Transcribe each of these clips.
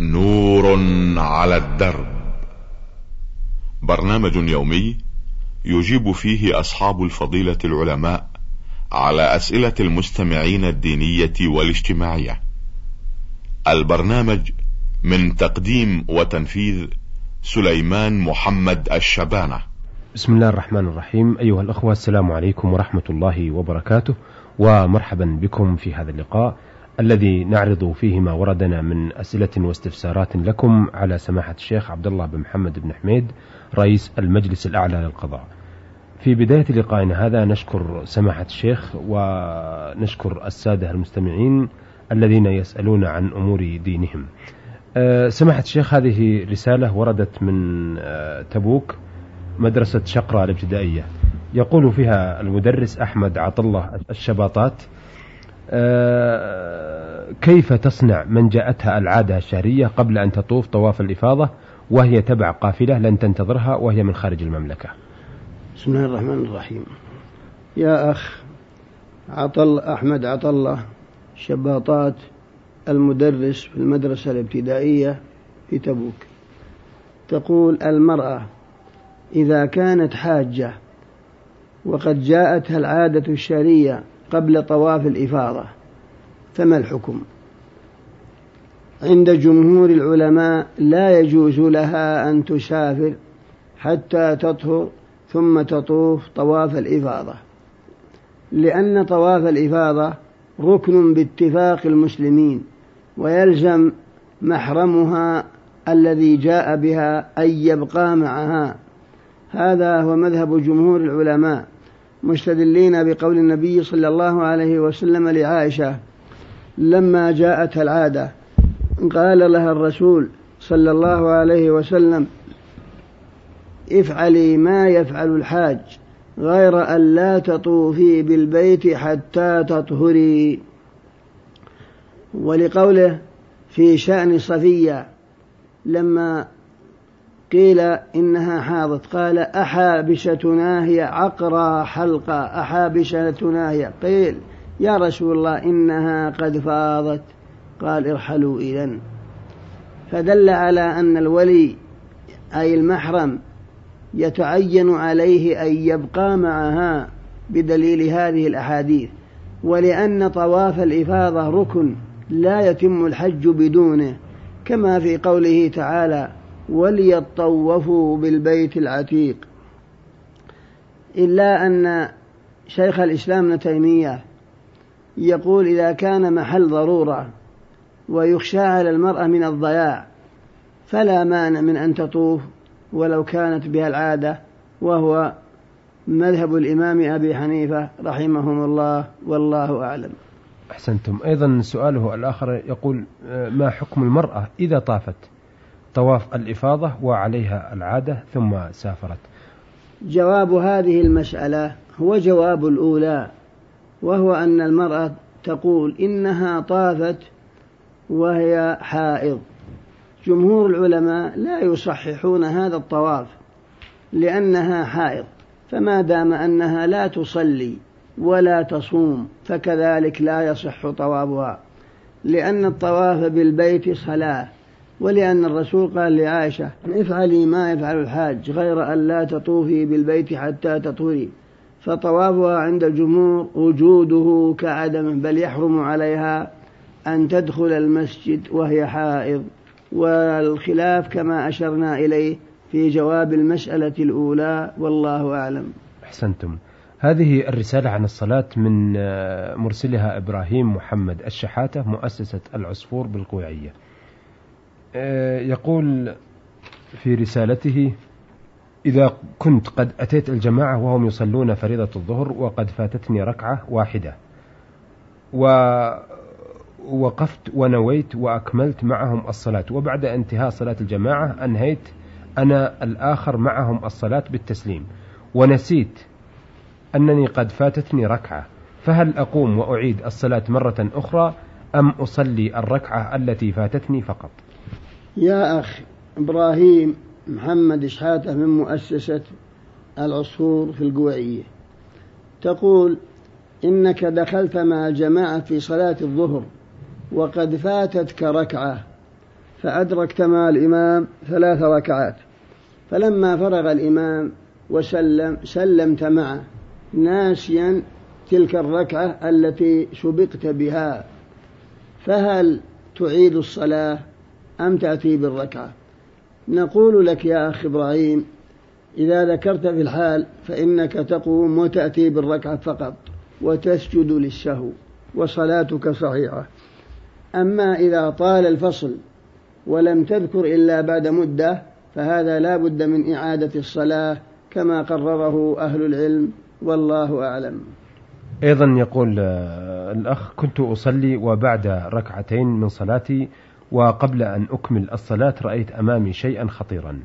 نور على الدرب. برنامج يومي يجيب فيه أصحاب الفضيلة العلماء على أسئلة المستمعين الدينية والاجتماعية. البرنامج من تقديم وتنفيذ سليمان محمد الشبانة. بسم الله الرحمن الرحيم. أيها الأخوة السلام عليكم ورحمة الله وبركاته ومرحبا بكم في هذا اللقاء. الذي نعرض فيه ما وردنا من أسئلة واستفسارات لكم على سماحة الشيخ عبد الله بن محمد بن حميد رئيس المجلس الأعلى للقضاء. في بداية لقائنا هذا نشكر سماحة الشيخ ونشكر السادة المستمعين الذين يسألون عن أمور دينهم. أه، سماحة الشيخ هذه رسالة وردت من أه، تبوك مدرسة شقرة الابتدائية. يقول فيها المدرس أحمد عطلة الشباطات كيف تصنع من جاءتها العادة الشهرية قبل أن تطوف طواف الإفاضة وهي تبع قافلة لن تنتظرها وهي من خارج المملكة؟ بسم الله الرحمن الرحيم. يا أخ عطل أحمد عطلة شباطات المدرس في المدرسة الابتدائية في تبوك. تقول المرأة إذا كانت حاجة وقد جاءتها العادة الشرية قبل طواف الإفاضة فما الحكم؟ عند جمهور العلماء لا يجوز لها أن تسافر حتى تطهر ثم تطوف طواف الإفاضة لأن طواف الإفاضة ركن باتفاق المسلمين ويلزم محرمها الذي جاء بها أن يبقى معها. هذا هو مذهب جمهور العلماء. مستدلين بقول النبي صلى الله عليه وسلم لعائشة لما جاءت العادة قال لها الرسول صلى الله عليه وسلم افعلي ما يفعل الحاج غير أن لا تطوفي بالبيت حتى تطهري. ولقوله في شأن صفية لما قيل إنها حاضت. قال أحابشتنا هي عقرى حلقة أحابشتنا هي. قيل يا رسول الله إنها قد فاضت. قال ارحلوا إذن فدل على أن الولي أي المحرم يتعين عليه أن يبقى معها بدليل هذه الأحاديث ولأن طواف الإفاضة ركن لا يتم الحج بدونه كما في قوله تعالى وليطوفوا بالبيت العتيق. إلا أن شيخ الإسلام ابن تيمية يقول إذا كان محل ضرورة ويخشى على المرأة من الضياع فلا مانع من أن تطوف ولو كانت بها العادة وهو مذهب الإمام أبي حنيفة رحمهم الله والله أعلم. أحسنتم. أيضا سؤاله الآخر يقول آه، ما حكم المرأة إذا طافت؟ طواف الإفاضة وعليها العادة ثم سافرت. جواب هذه المسألة هو جواب الأولى وهو أن المرأة تقول إنها طافت وهي حائض. جمهور العلماء لا يصححون هذا الطواف لأنها حائض فما دام أنها لا تصلي ولا تصوم فكذلك لا يصح طوافها لأن الطواف بالبيت صلاة. ولأن الرسول قال لعائشة افعلي ما يفعل الحاج غير أن لا تطوفي بالبيت حتى تطهري. فطوافها عند الجمهور وجوده كعدمه بل يحرم عليها أن تدخل المسجد وهي حائض. والخلاف كما أشرنا إليه في جواب المسألة الأولى والله أعلم. أحسنتم. هذه الرسالة عن الصلاة من مرسلها إبراهيم محمد الشحاتة مؤسسة العصفور بالقويعية. آه، يقول في رسالته إذا كنت قد أتيت الجماعة وهم يصلون فريضة الظهر وقد فاتتني ركعة واحدة ووقفت ونويت وأكملت معهم الصلاة وبعد انتهاء صلاة الجماعة أنهيت أنا الآخر معهم الصلاة بالتسليم ونسيت أنني قد فاتتني ركعة فهل أقوم وأعيد الصلاة مرة أخرى أم أصلي الركعة التي فاتتني فقط؟ يا أخ إبراهيم محمد إشحاتة من مؤسسة العصفور في القويعية تقول إنك دخلت مع الجماعة في صلاة الظهر وقد فاتتك ركعة فأدركت مع الإمام ثلاث ركعات. فلما فرغ الإمام وسلم سلمت معه ناسيا تلك الركعة التي سبقت بها. فهل تعيد الصلاة؟ أم تأتي بالركعة؟ نقول لك يا أخ إبراهيم إذا ذكرت في الحال فإنك تقوم وتأتي بالركعة فقط وتسجد للسهو وصلاتك صحيحة. أما إذا طال الفصل ولم تذكر إلا بعد مدة فهذا لا بد من إعادة الصلاة كما قرره أهل العلم والله أعلم. أيضا يقول آه، الأخ كنت أصلي وبعد ركعتين من صلاتي وقبل أن أكمل الصلاة رأيت أمامي شيئا خطيرا.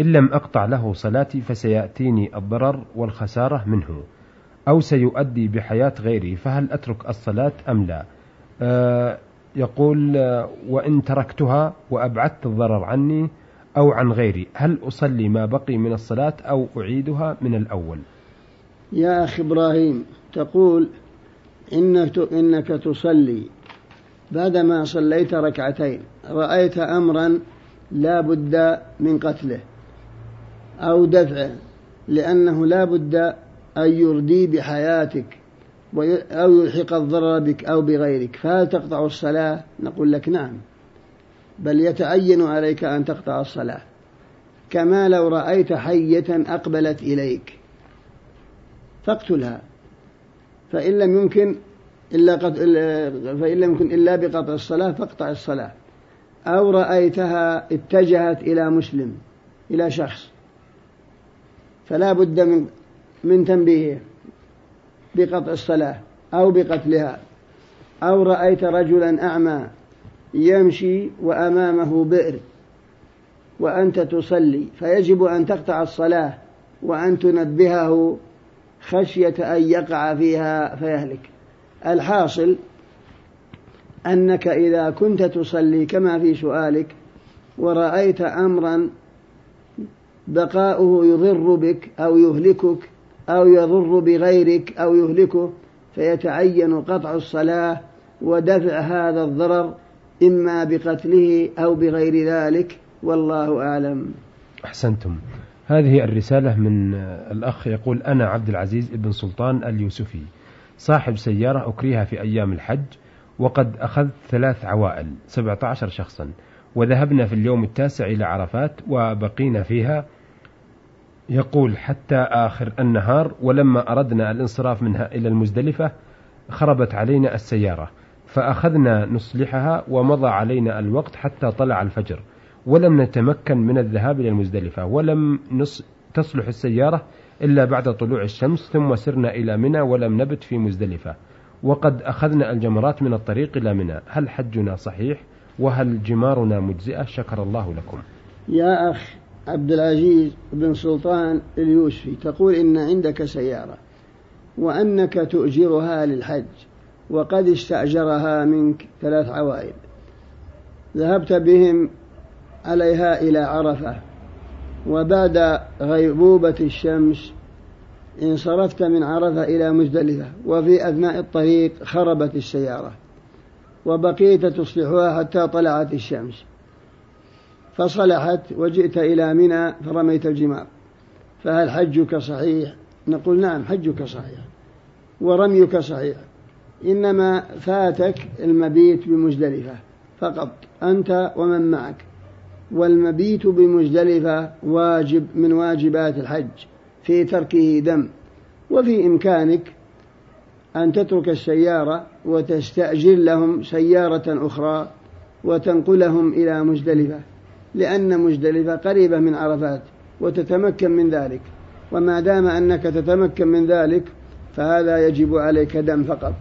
إن لم أقطع له صلاتي فسيأتيني الضرر والخسارة منه. أو سيؤدي بحياة غيري فهل أترك الصلاة أم لا؟ آه يقول آه وإن تركتها وأبعدت الضرر عني أو عن غيري هل أصلي ما بقي من الصلاة أو أعيدها من الأول؟ يا أخي إبراهيم تقول إنك, إنك تصلي بعدما صليت ركعتين رأيت أمرا لا بد من قتله أو دفعه لأنه لا بد أن يردي بحياتك أو يلحق الضرر بك أو بغيرك. فهل تقطع الصلاة؟ نقول لك نعم. بل يتعين عليك أن تقطع الصلاة. كما لو رأيت حية أقبلت إليك فاقتلها. فإن لم يمكن إلا قط... فإن لم يكن إلا بقطع الصلاة فاقطع الصلاة. أو رأيتها اتجهت إلى مسلم إلى شخص. فلا بد من من تنبيهه بقطع الصلاة أو بقتلها. أو رأيت رجلا أعمى يمشي وأمامه بئر وأنت تصلي فيجب أن تقطع الصلاة وأن تنبهه خشية أن يقع فيها فيهلك. الحاصل أنك إذا كنت تصلي كما في سؤالك ورأيت أمرا بقاؤه يضر بك أو يهلكك أو يضر بغيرك أو يهلكه فيتعين قطع الصلاة ودفع هذا الضرر إما بقتله أو بغير ذلك والله أعلم. أحسنتم. هذه الرسالة من الأخ يقول أنا عبد العزيز بن سلطان اليوسفي. صاحب سيارة أكريها في أيام الحج وقد أخذت ثلاث عوائل 17 شخصا وذهبنا في اليوم التاسع إلى عرفات وبقينا فيها. يقول حتى آخر النهار ولما أردنا الانصراف منها إلى المزدلفة خربت علينا السيارة فأخذنا نصلحها ومضى علينا الوقت حتى طلع الفجر ولم نتمكن من الذهاب إلى المزدلفة ولم نص تصلح السيارة إلا بعد طلوع الشمس ثم سرنا إلى منى ولم نبت في مزدلفة. وقد أخذنا الجمرات من الطريق إلى منى. هل حجنا صحيح؟ وهل جمارنا مجزئة؟ شكر الله لكم. يا أخ عبد العزيز بن سلطان اليوسفي تقول إن عندك سيارة وأنك تؤجرها للحج وقد استأجرها منك ثلاث عوائل ذهبت بهم عليها إلى عرفة. وبعد غيبوبة الشمس انصرفت من عرفة إلى مزدلفة وفي أثناء الطريق خربت السيارة وبقيت تصلحها حتى طلعت الشمس. فصلحت وجئت إلى منى فرميت الجمار. فهل حجك صحيح؟ نقول نعم حجك صحيح ورميك صحيح. إنما فاتك المبيت بمزدلفة فقط أنت ومن معك. والمبيت بمزدلفة واجب من واجبات الحج في تركه دم. وفي إمكانك أن تترك السيارة وتستأجر لهم سيارة أخرى وتنقلهم إلى مزدلفة لأن مزدلفة قريبة من عرفات وتتمكن من ذلك. وما دام أنك تتمكن من ذلك فهذا يجب عليك دم فقط.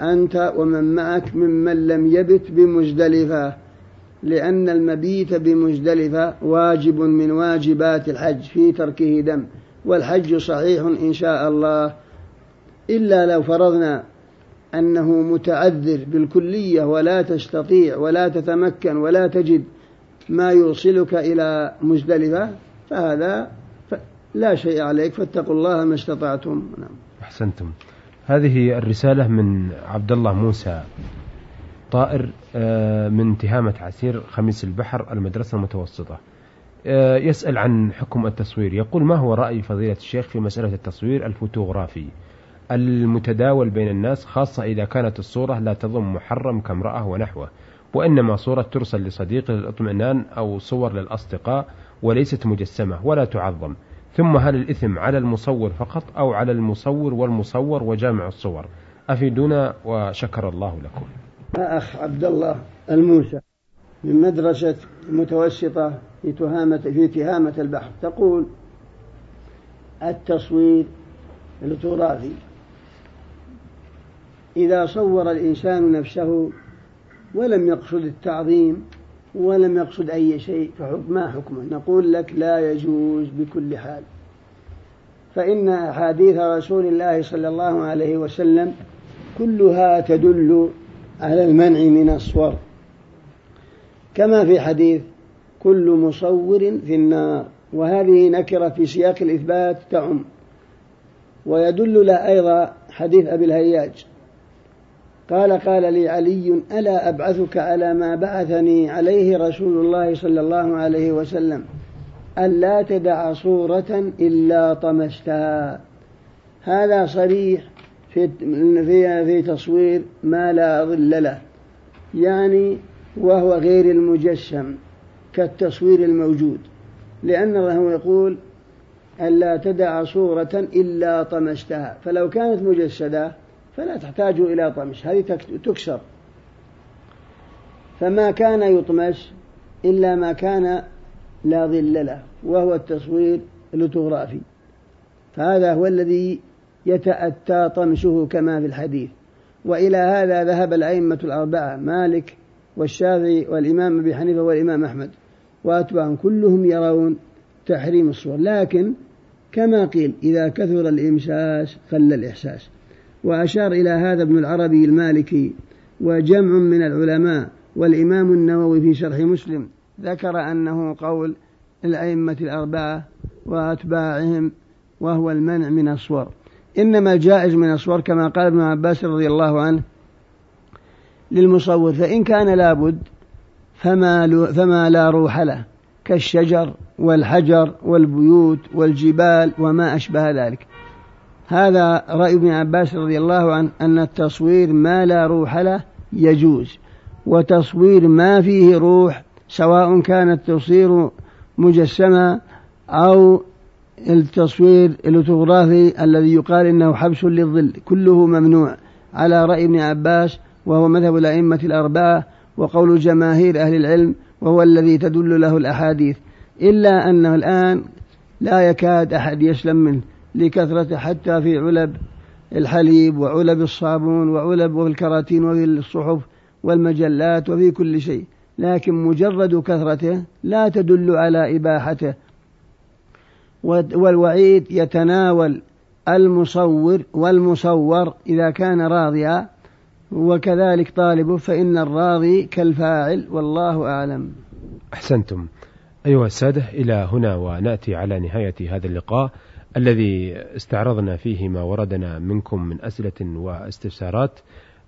أنت ومن معك ممن لم يبت بمزدلفة. لأن المبيت بمزدلفة واجب من واجبات الحج في تركه دم والحج صحيح إن شاء الله. إلا لو فرضنا أنه متعذر بالكلية ولا تستطيع ولا تتمكن ولا تجد ما يوصلك إلى مزدلفة فهذا لا شيء عليك فاتقوا الله ما استطعتم. نعم. أحسنتم. هذه الرسالة من عبد الله موسى. طائر آه، من تهامة عسير خميس البحر المدرسة المتوسطة. آه، يسأل عن حكم التصوير. يقول ما هو رأي فضيلة الشيخ في مسألة التصوير الفوتوغرافي؟ المتداول بين الناس خاصة إذا كانت الصورة لا تضم محرم كامرأة ونحوه وإنما صورة ترسل لصديق للإطمئنان أو صور للأصدقاء وليست مجسمة ولا تعظم. ثم هل الإثم على المصور فقط أو على المصور والمصور وجامع الصور؟ أفيدونا وشكر الله لكم. أخ عبد الله الموسى من مدرسة متوسطة في تهامة في تهامة البحر. تقول التصوير التراثي. إذا صور الإنسان نفسه ولم يقصد التعظيم ولم يقصد أي شيء فحكم ما حكمه؟ نقول لك لا يجوز بكل حال. فإن أحاديث رسول الله صلى الله عليه وسلم كلها تدل على المنع من الصور كما في حديث كل مصور في النار وهذه نكرة في سياق الإثبات تعم. ويدل له أيضا حديث أبي الهياج. قال قال لي علي ألا أبعثك على ما بعثني عليه رسول الله صلى الله عليه وسلم؟ ألا تدع صورة إلا طمستها هذا صريح في في في تصوير ما لا ظل له. يعني وهو غير المجسم كالتصوير الموجود. لأنه يقول ألا تدع صورة إلا طمستها فلو كانت مجسدة فلا تحتاج إلى طمس هذه تكسر. فما كان يطمس إلا ما كان لا ظل له وهو التصوير اللوتوغرافي. فهذا هو الذي يتأتى طمسه كما في الحديث. وإلى هذا ذهب الأئمة الأربعة مالك والشافعي والإمام أبي حنيفة والإمام أحمد. وأتباعهم كلهم يرون تحريم الصور. لكن كما قيل إذا كثر الإمساس قل الإحساس. وأشار إلى هذا ابن العربي المالكي. وجمع من العلماء والإمام النووي في شرح مسلم. ذكر أنه قول الأئمة الأربعة وأتباعهم وهو المنع من الصور. إنما الجائز من الصور كما قال ابن عباس رضي الله عنه للمصور فإن كان لابد فما, فما لا روح له كالشجر والحجر والبيوت والجبال وما أشبه ذلك. هذا رأي ابن عباس رضي الله عنه أن التصوير ما لا روح له يجوز وتصوير ما فيه روح سواء كان التصوير مجسما أو التصوير اللوتوغرافي الذي يقال إنه حبس للظل كله ممنوع على رأي ابن عباس وهو مذهب الأئمة الأربعة وقول جماهير أهل العلم وهو الذي تدل له الأحاديث إلا أنه الآن لا يكاد أحد يسلم منه لكثرة حتى في علب الحليب وعلب الصابون وعلب الكراتين وفي الصحف والمجلات وفي كل شيء لكن مجرد كثرته لا تدل على إباحته. والوعيد يتناول المصور والمصور إذا كان راضيا وكذلك طالبه فإن الراضي كالفاعل والله أعلم. أحسنتم. أيها السادة إلى هنا ونأتي على نهاية هذا اللقاء الذي استعرضنا فيه ما وردنا منكم من أسئلة واستفسارات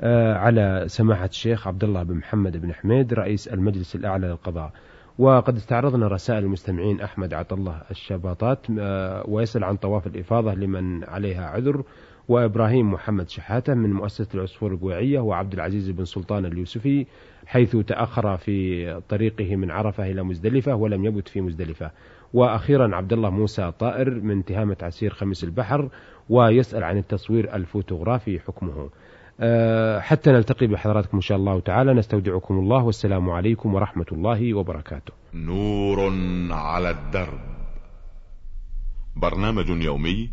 آه، على سماحة الشيخ عبد الله بن محمد بن حميد رئيس المجلس الأعلى للقضاء. وقد استعرضنا رسائل المستمعين أحمد عطله الشباطات آه، ويسأل عن طواف الإفاضة لمن عليها عذر وإبراهيم محمد شحاتة من مؤسسة العصفور القويعية وعبد العزيز بن سلطان اليوسفي حيث تأخر في طريقه من عرفة إلى مزدلفة ولم يبت في مزدلفة. وأخيرا عبد الله موسى طائر من تهامة عسير خميس البحر ويسأل عن التصوير الفوتوغرافي حكمه. حتى نلتقي بحضراتكم إن شاء الله تعالى. نستودعكم الله والسلام عليكم ورحمة الله وبركاته. نور على الدرب. برنامج يومي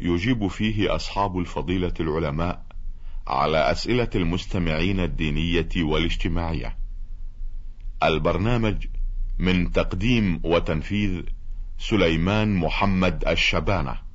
يجيب فيه أصحاب الفضيلة العلماء على أسئلة المستمعين الدينية والاجتماعية. البرنامج من تقديم وتنفيذ سليمان محمد الشبانة.